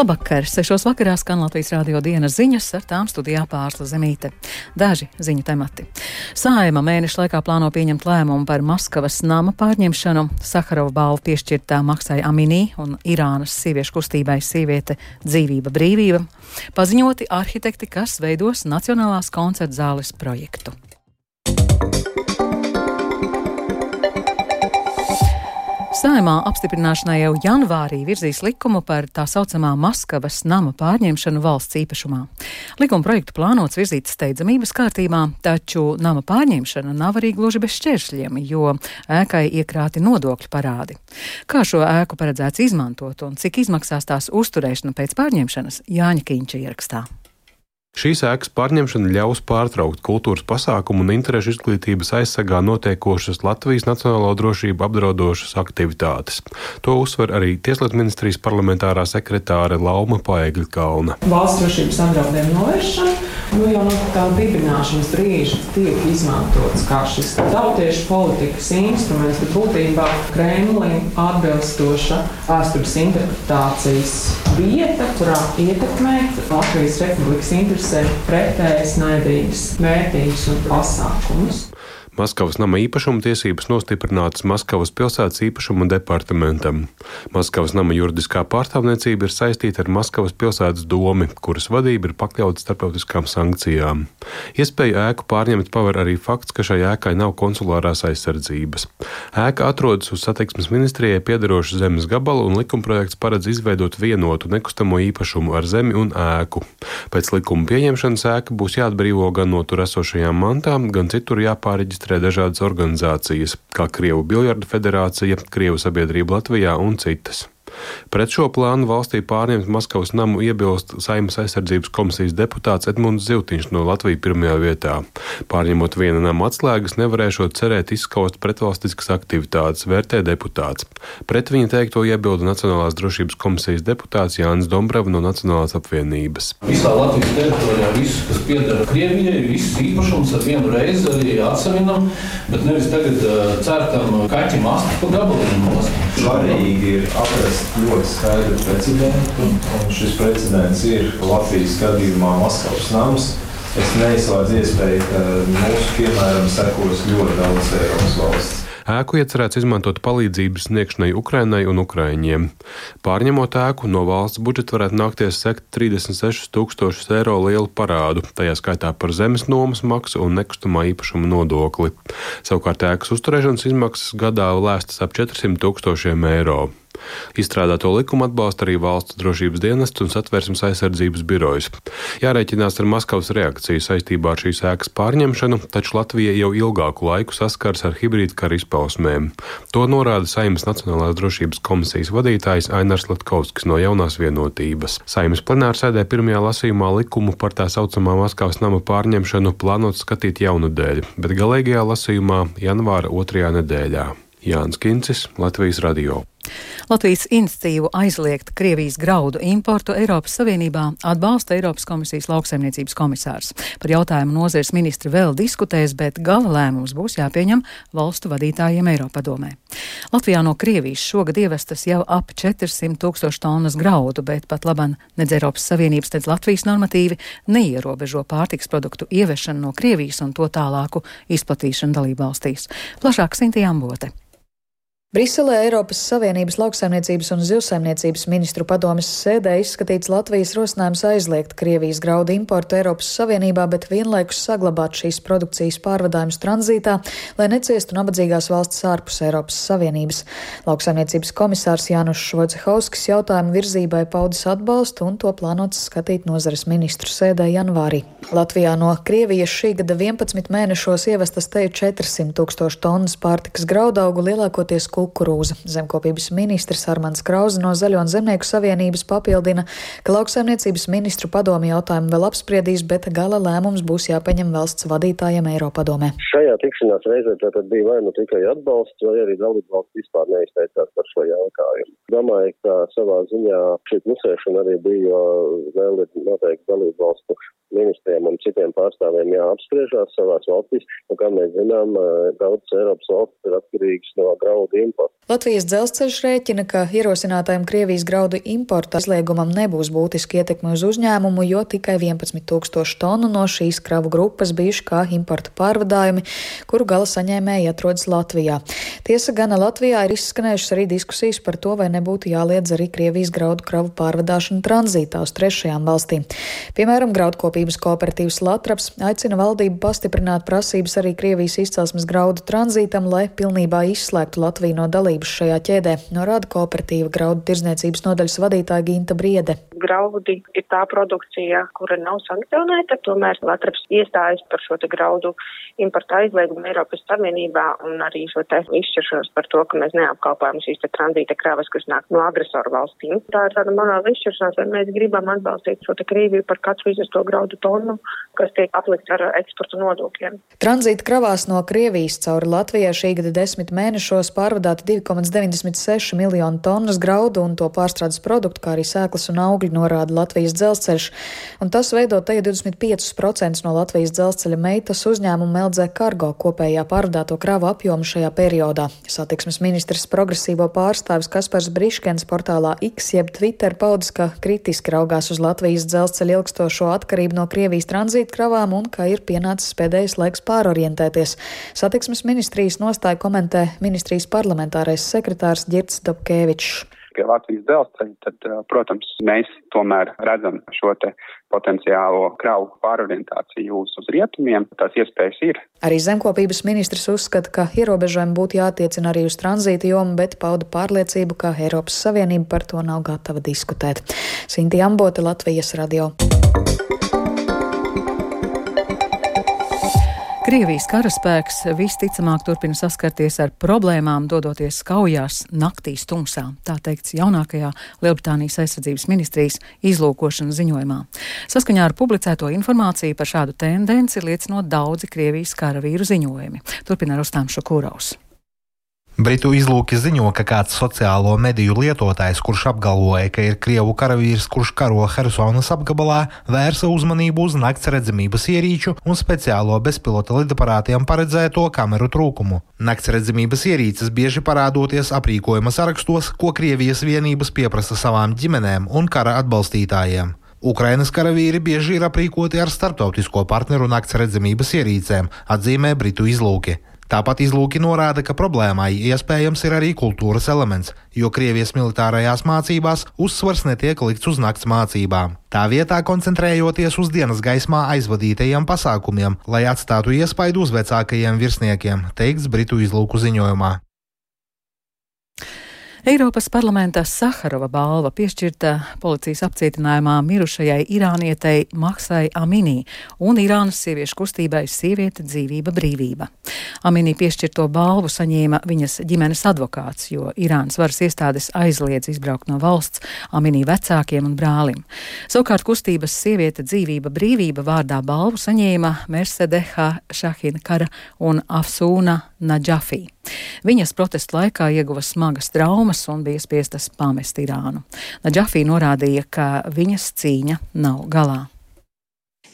Labvakar! Sešos vakarā skan Latvijas rādio dienas ziņas, ar tām studijā pārsla zemīte. Daži ziņu temati. Sājuma mēneša laikā plāno pieņemt lēmumu par Maskavas nama pārņemšanu. Saharova balvu piešķirtā maksai Aminī un Irānas sieviešu kustībai sieviete dzīvība brīvība. Paziņoti arhitekti, kas veidos Nacionālās koncerta zāles projektu. Saimā apstiprināšanai jau janvārī virzīs likumu par tā saucamā Maskavas nama pārņemšanu valsts īpašumā. Likuma projektu plānots virzīt steidzamības kārtībā, taču nama pārņemšana nav arī gluži bez šķēršļiem, jo ēkai iekrāti nodokļu parādi. Kā šo ēku paredzēts izmantot un cik izmaksās tās uzturēšana pēc pārņemšanas Jāņa Kīņša ierakstā. Šīs ēkas pārņemšana ļaus pārtraukt kultūras pasākumu un interešu izglītības aizsargā notiekošas Latvijas nacionālo drošību apdraudošas aktivitātes. To uzsver arī Tieslietu ministrijas parlamentārā sekretāre Lauma Paegļa Kalna. Valsts drošības apdraudējumu novēršana nu, jau no tā dibināšanas brīža tiek izmantots kā šis tautiešu politikas instruments, bet būtībā Kremlim atbilstoša vēstures interpretācijas vieta, kurā ietekmēt Latvijas Republikas interesē pretējas, naidīgas vērtības un pasākumus. Maskavas nama īpašuma tiesības nostiprinātas Maskavas pilsētas īpašuma departamentam. Maskavas nama juridiskā pārstāvniecība ir saistīta ar Maskavas pilsētas domi, kuras vadība ir pakļauta starptautiskām sankcijām. Iespēju ēku pārņemt paver arī fakts, ka šai ēkai nav konsulārās aizsardzības. Ēka atrodas uz satiksmes ministrijai piedarošu zemes gabalu, un likumprojekts paredz izveidot vienotu nekustamo īpašumu ar zemi un ēku. Pēc likuma pieņemšanas ēka būs jāatbrīvo gan no tur esošajām mantām, gan citur jāpāreģistrē reģistrē dažādas organizācijas, kā Krievu Biljardu federācija, Krievu sabiedrība Latvijā un citas. Pret šo plānu valstī pārņemt Maskavas namu iebilst Saimas aizsardzības komisijas deputāts Edmunds Ziltiņš no Latvijas pirmajā vietā. Pārņemot viena nama atslēgas, nevarēšot cerēt izskaust pretvalstiskas aktivitātes, vērtē deputāts. Pret viņa teikto iebilda Nacionālās drošības komisijas deputāts Jānis Dombrava no Nacionālās apvienības. Visā Latvijas teritorijā viss, kas pieder Krievijai, viss īpašums ar vienu reizi arī atsevinam, bet nevis tagad uh, certam kaķim astu pa gabaliem. Svarīgi ir atrast ļoti skaidru precedentu, un šis precedents ir Latvijas gadījumā Maskavas nams. Es neizslēdzu iespēju, ka mūsu piemēram sekos ļoti daudz Eiropas valsts. Ēku iecerēts izmantot palīdzības sniegšanai Ukrainai un Ukraiņiem. Pārņemot ēku, no valsts budžeta varētu nākties sekt 36 tūkstošus eiro lielu parādu, tajā skaitā par zemes nomas maksu un nekustamā īpašuma nodokli. Savukārt ēkas uzturēšanas izmaksas gadā lēstas ap 400 tūkstošiem eiro. Izstrādāto likumu atbalsta arī valsts drošības dienests un satversmes aizsardzības birojas. Jārēķinās ar Maskavas reakciju saistībā ar šīs ēkas pārņemšanu, taču Latvija jau ilgāku laiku saskars ar hibrīdu kara izpausmēm. To norāda Saimas Nacionālās drošības komisijas vadītājs Ainars Latkovskis no jaunās vienotības. Saimas plenārsēdē pirmajā lasījumā likumu par tā saucamā Maskavas nama pārņemšanu plānots skatīt jaunadēļ, bet galīgajā lasījumā janvāra otrajā nedēļā. Jānis Kincis, Latvijas radio. Latvijas iniciatīvu aizliegt Krievijas graudu importu Eiropas Savienībā atbalsta Eiropas komisijas lauksaimniecības komisārs. Par jautājumu nozares ministri vēl diskutēs, bet gala lēmums būs jāpieņem valstu vadītājiem Eiropadomē. Latvijā no Krievijas šogad ievestas jau ap 400 tūkstoši tonnas graudu, bet pat laban nedz Eiropas Savienības, nedz Latvijas normatīvi neierobežo pārtiks produktu ievešanu no Krievijas un to tālāku izplatīšanu dalībvalstīs. Plašāk Sinti Ambote. Briselē Eiropas Savienības lauksaimniecības un zivsaimniecības ministru padomes sēdē izskatīts Latvijas rosinājums aizliegt Krievijas graudu importu Eiropas Savienībā, bet vienlaikus saglabāt šīs produkcijas pārvadājumus tranzītā, lai neciestu nabadzīgās valsts ārpus Eiropas Savienības. Lauksaimniecības komisārs Jānis Švodzehauskis jautājumu virzībai paudis atbalstu un to plānots skatīt nozares ministru sēdē janvārī. Latvijā no Krievijas šī gada 11 mēnešos ievestas te 400 tūkstoši tonnas pārtikas graudaugu lielākoties kukurūza. Zemkopības ministrs Armāns Krauze no Zaļo un Zemnieku savienības papildina, ka lauksaimniecības ministru padomi jautājumu vēl apspriedīs, bet gala lēmums būs jāpieņem valsts vadītājiem Eiropadomē. Šajā tikšanās reizē tātad bija vai nu tikai atbalsts, vai arī dalību valsts vispār neizteicās par šo jautājumu. Domāju, ka savā ziņā šī klusēšana arī bija, vēl ir noteikti dalību valstu ministriem un citiem pārstāvjiem jāapspriežās savās valstīs. Un, kā mēs zinām, daudzas Eiropas valstis ir atkarīgas no graudu importa. Latvijas dzelzceļš rēķina, ka ierosinātajam Krievijas graudu importa aizliegumam nebūs būtiski ietekme uz uzņēmumu, jo tikai 11 tūkstoši tonu no šīs kravu grupas bijuši kā importa pārvadājumi, kuru gala saņēmēji atrodas Latvijā. Tiesa gana Latvijā ir izskanējušas arī diskusijas par to, vai nebūtu jāliedz arī Krievijas graudu kravu pārvadāšanu tranzītā uz trešajām valstīm. Piemēram, graudkopības kooperatīvs Latraps aicina valdību pastiprināt prasības arī Krievijas izcelsmes graudu tranzītam, lai pilnībā izslēgtu Latviju no dalības šajā ķēdē, norāda kooperatīva graudu tirzniecības nodaļas vadītāja Ginta Briede. Graudi ir tā produkcija, kura nav sankcionēta, tomēr Latraps iestājas par šo graudu importa aizliegumu Eiropas Savienībā un arī šo te izšķiršanos par to, ka mēs neapkalpojam šīs te tranzīta kravas, kas nāk no agresoru valstīm. Tā ir tāda morāla izšķiršanās, vai mēs gribam atbalstīt šo te Krieviju par katru izvesto graudu tonu, kas tiek aplikts ar eksporta nodokļiem. Tranzīta kravās no Krievijas cauri Latvijai šī gada desmit mēnešos pārvadāti 2,96 miljonu tonnas graudu un to pārstrādes produktu, kā arī sēklas un augļi norāda Latvijas dzelzceļš. Un tas veido te 25% no Latvijas dzelzceļa meitas uzņēmuma LZ Cargo kopējā pārvadāto kravu apjomu šajā periodā. Satiksmes ministrs progresīvo pārstāvis Kaspars Briškens portālā X jeb Twitter paudis, ka kritiski raugās uz Latvijas dzelzceļa ilgstošo atkarību no Krievijas tranzīta kravām un ka ir pienācis pēdējais laiks pārorientēties. Satiksmes ministrijas nostāju komentē ministrijas parlamentārais sekretārs Girts Dobkevičs pie Latvijas dzelzceļa, tad, protams, mēs tomēr redzam šo te potenciālo kravu pārorientāciju uz, uz rietumiem. Tās iespējas ir. Arī zemkopības ministrs uzskata, ka ierobežojumi būtu jātiecina arī uz tranzīta jomu, bet pauda pārliecību, ka Eiropas Savienība par to nav gatava diskutēt. Sinti Ambote, Latvijas radio. Krievijas karaspēks visticamāk turpina saskarties ar problēmām, dodoties kaujās naktīs tumsā, tā teikts jaunākajā Lielbritānijas aizsardzības ministrijas izlūkošanas ziņojumā. Saskaņā ar publicēto informāciju par šādu tendenci liecinot daudzi Krievijas karavīru ziņojumi. Turpina Rustām Šukūraus. Britu izlūki ziņo, ka kāds sociālo mediju lietotājs, kurš apgalvoja, ka ir krievu karavīrs, kurš karo Hersonas apgabalā, vērsa uzmanību uz nakts redzamības ierīču un speciālo bezpilota lidaparātiem paredzēto kameru trūkumu. Nakts redzamības ierīces bieži parādoties aprīkojuma sarakstos, ko Krievijas vienības pieprasa savām ģimenēm un kara atbalstītājiem. Ukrainas karavīri bieži ir aprīkoti ar starptautisko partneru nakts redzamības ierīcēm, atzīmē Britu izlūki. Tāpat izlūki norāda, ka problēmai iespējams ir arī kultūras elements, jo Krievijas militārajās mācībās uzsvars netiek likts uz nakts mācībām. Tā vietā koncentrējoties uz dienas gaismā aizvadītajiem pasākumiem, lai atstātu iespaidu uz vecākajiem virsniekiem, teikts Britu izlūku ziņojumā. Eiropas parlamenta Saharova balva piešķirta policijas apcietinājumā mirušajai irānietei Maksai Aminī un Irānas sieviešu kustībai Sieviete dzīvība brīvība. Aminī piešķirto balvu saņēma viņas ģimenes advokāts, jo Irānas varas iestādes aizliedz izbraukt no valsts Aminī vecākiem un brālim. Savukārt kustības Sieviete dzīvība brīvība vārdā balvu saņēma Mercedeha Šahina Kara un Afsūna Nadžafī. Viņas protestu laikā ieguva smagas traumas un bija spiestas pamest Irānu. Nadžafī norādīja, ka viņas cīņa nav galā.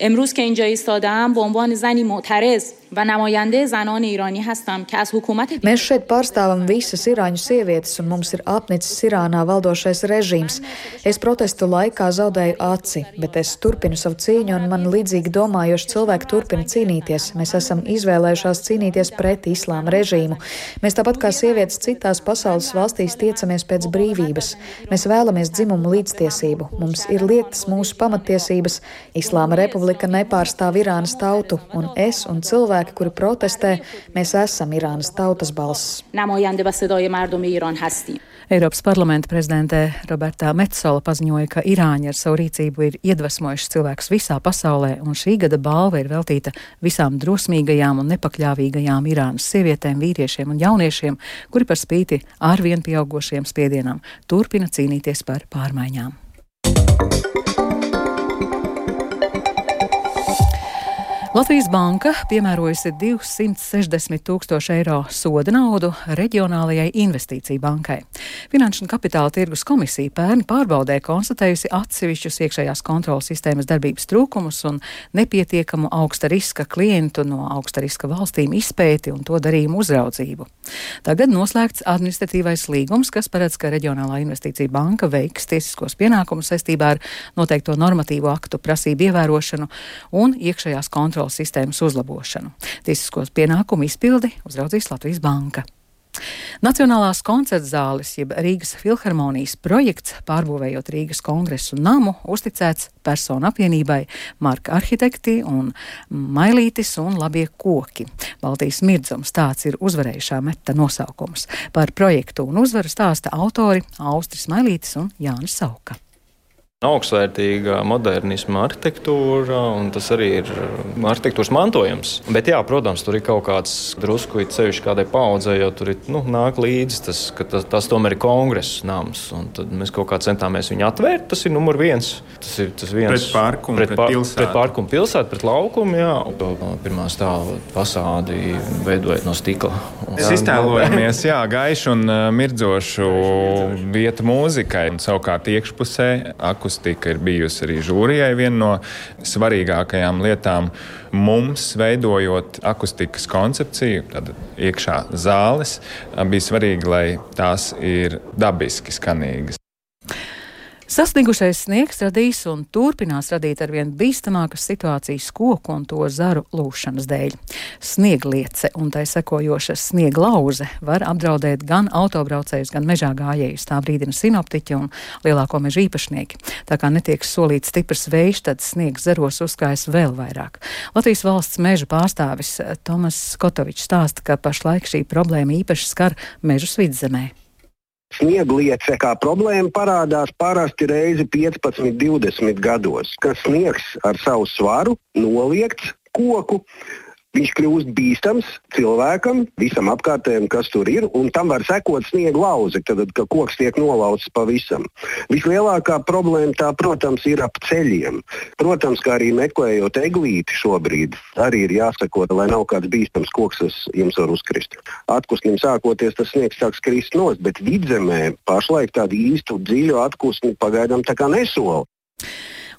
امروز که اینجا ایستادم به عنوان زنی معترض و نماینده زنان ایرانی هستم که از حکومت Mēs šeit pārstāvam visas irāņu sievietes, un mums ir apnicis Irānā valdošais režīms. Es protestu laikā zaudēju aci, bet es turpinu savu cīņu, un man līdzīgi domājoši cilvēki turpina cīnīties. Mēs esam izvēlējušās cīnīties pret islāma režīmu. Mēs tāpat kā sievietes citās pasaules valstīs tiecamies pēc brīvības. Mēs vēlamies dzimumu līdztiesību. Mums ir liektas mūsu pamatiesības. Islāma republika nepārstāv Irānas tautu, un es un cilvēki kuri protestē, mēs esam Irānas tautas balss. Eiropas parlamenta prezidente Roberta Metsola paziņoja, ka Irāņi ar savu rīcību ir iedvesmojuši cilvēkus visā pasaulē, un šī gada balva ir veltīta visām drosmīgajām un nepakļāvīgajām Irānas sievietēm, vīriešiem un jauniešiem, kuri par spīti arvien pieaugušiem spiedienam turpina cīnīties par pārmaiņām. Latvijas banka piemērojusi 260 tūkstošu eiro soda naudu reģionālajai investīciju bankai. Finanšu un kapitāla tirgus komisija pērni pārbaudē konstatējusi atsevišķus iekšējās kontrolas sistēmas darbības trūkumus un nepietiekamu augsta riska klientu no augsta riska valstīm izpēti un to darījumu uzraudzību. Tagad noslēgts administratīvais līgums, kas paredz, ka reģionālā investīcija banka veiks tiesiskos pienākumus saistībā ar noteikto normatīvo aktu prasību ievērošanu un iekšējās kontrolas kontrolas sistēmas uzlabošanu. Tiesiskos pienākumu izpildi uzraudzīs Latvijas Banka. Nacionālās koncerta zāles, jeb Rīgas filharmonijas projekts, pārbūvējot Rīgas kongresu namu, uzticēts personu apvienībai Marka arhitekti un Mailītis un labie koki. Baltijas mirdzums tāds ir uzvarējušā meta nosaukums. Par projektu un uzvaru stāsta autori Austris Mailītis un Jānis Sauka augstvērtīga modernisma arhitektūra, un tas arī ir arhitektūras mantojums. Bet, jā, protams, tur ir kaut kāds drusku ceļš kādai paudzei, jo tur ir, nu, nāk līdzi tas, ka tas, tas tomēr ir kongresa nams. Tad mēs kaut kā centāmies viņu atvērt. Tas ir numur viens. Tas ir tas viens pret parku un pret, pret pilsētu. Pret parku un pilsētu, pret laukumu, jā. Pirmā stāva fasādi veidojot no stikla. Mēs iztēlojamies, jā, gaišu un mirdzošu vietu mūzikai. Un, savukārt iekšpusē akus akustika ir bijusi arī žūrijai viena no svarīgākajām lietām. Mums, veidojot akustikas koncepciju, tad iekšā zāles, bija svarīgi, lai tās ir dabiski skanīgas. Sasniegušais sniegs radīs un turpinās radīt arvien bīstamākas situācijas koku un to zaru lūšanas dēļ. Sniegliece un tai sekojoša snieglauze var apdraudēt gan autobraucējus, gan mežā gājējus, tā brīdina sinoptiķi un lielāko meža īpašnieki. Tā kā netiek solīts stiprs vējš, tad sniegs zaros uzkājas vēl vairāk. Latvijas valsts meža pārstāvis Tomas Skotovičs stāsta, ka pašlaik šī problēma īpaši skar mežus vidzemē. Sniegliece kā problēma parādās parasti reizi 15, 20 gados, kad sniegs ar savu svaru noliekts koku viņš kļūst bīstams cilvēkam, visam apkārtējam, kas tur ir, un tam var sekot sniega lauze, tad, kad koks tiek nolausts pavisam. Vislielākā problēma tā, protams, ir ap ceļiem. Protams, kā arī meklējot eglīti šobrīd, arī ir jāsako, lai nav kāds bīstams koks, kas jums var uzkrist. Atkusnim sākoties, tas sniegs sāks krist nost, bet vidzemē pašlaik tādu īstu dziļu atkusni pagaidām tā kā nesola.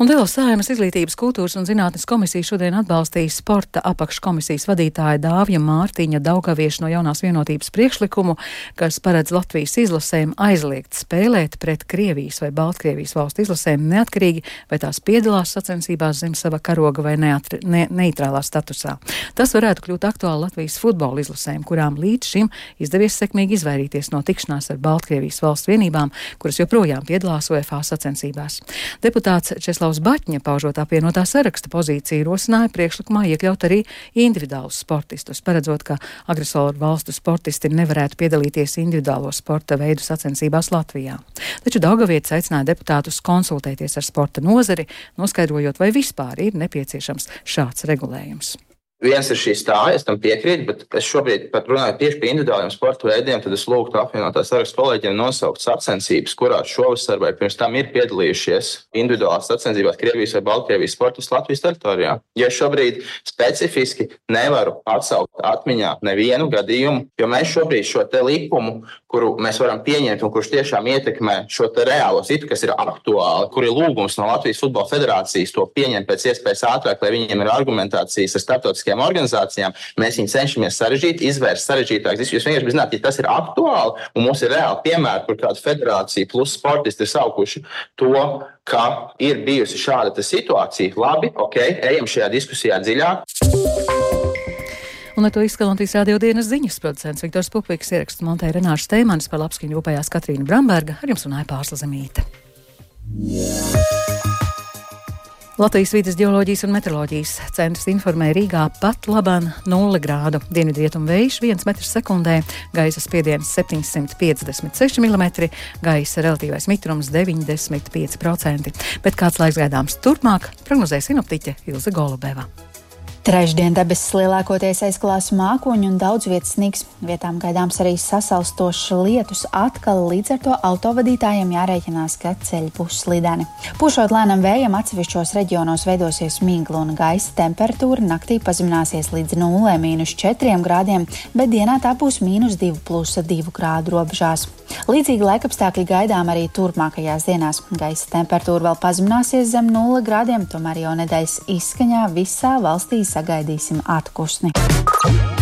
Un vēl Sājumas izglītības, kultūras un zinātnes komisija šodien atbalstīja sporta apakškomisijas vadītāja Dāvja Mārtiņa Daugaviešu no jaunās vienotības priekšlikumu, kas paredz Latvijas izlasēm aizliegt spēlēt pret Krievijas vai Baltkrievijas valstu izlasēm neatkarīgi, vai tās piedalās sacensībās zem sava karoga vai neatri, ne, neitrālā statusā. Tas varētu kļūt aktuāli Latvijas futbola izlasēm, kurām līdz šim izdevies sekmīgi izvairīties no tikšanās ar Baltkrievijas valstu vienībām, kuras joprojām piedalās UEFA sacensībās. Deputāts Česlavs Klaus Baķņa, paužot apvienotā saraksta pozīciju, rosināja priekšlikumā iekļaut arī individuālus sportistus, paredzot, ka agresoru valstu sportisti nevarētu piedalīties individuālo sporta veidu sacensībās Latvijā. Taču Daugavietis aicināja deputātus konsultēties ar sporta nozari, noskaidrojot, vai vispār ir nepieciešams šāds regulējums. Viens ir šī stāja, es tam piekrītu, bet es šobrīd pat runāju tieši par individuāliem sporta veidiem. Tad es lūgtu apvienotās sarakstu kolēģiem nosaukt sacensības, kurās šovasar vai pirms tam ir piedalījušies individuālās sacensībās Krievijas vai Baltkrievijas sportisti Latvijas teritorijā. Ja šobrīd specifiski nevaru atsaukt atmiņā nevienu gadījumu, jo mēs šobrīd šo te likumu, kuru mēs varam pieņemt un kurš tiešām ietekmē šo reālo situāciju, kas ir aktuāli, kur ir lūgums no Latvijas Futbola Federācijas to pieņemt pēc iespējas ātrāk, lai viņiem ir argumentācijas ar starptautiskiem starptautiskajām organizācijām, mēs viņus cenšamies sarežģīt, izvērst sarežģītākas diskusijas. Jūs vienkārši zināt, ja tas ir aktuāli un mums ir reāli piemēri, kur kāda federācija plus sportisti ir saukuši to, ka ir bijusi šāda situācija. Labi, ok, ejam šajā diskusijā dziļāk. Un ar to izskalantīs radio dienas ziņas producents Viktors Pupiks ieraksts montēja Renāša Steimanis par labskaņu rūpējās Katrīna Bramberga, ar jums runāja Pārsla Zemīte. Yeah. Latvijas vidas geoloģijas un meteoroloģijas centrs informē Rīgā pat labāk 0 grādu dienvidrietumu vējš 1 m2, gaisa spiediens 756 mm, gaisa relatīvais mitrums 95%. Bet kāds laiks gaidāms turpmāk, prognozēja sinoptiķe Ilze Golubeva. Trešdien debesis lielākoties aizklās mākoņu un daudz vietas sniegs. Vietām gaidāms arī sasalstošs lietus. Atkal līdz ar to autovadītājiem jārēķinās, ka ceļi būs slideni. Pušot lēnam vējam, atsevišķos reģionos veidosies migla un gaisa temperatūra naktī pazemināsies līdz 0,4 grādiem, bet dienā tā būs mīnus 2,2 grādu robežās. Līdzīgi laikapstākļi gaidām arī turpmākajās dienās. Gaisa temperatūra vēl pazemināsies zem 0 grādiem, tomēr jau nedēļas izskaņā visā valstī sagaidīsim atpūsni.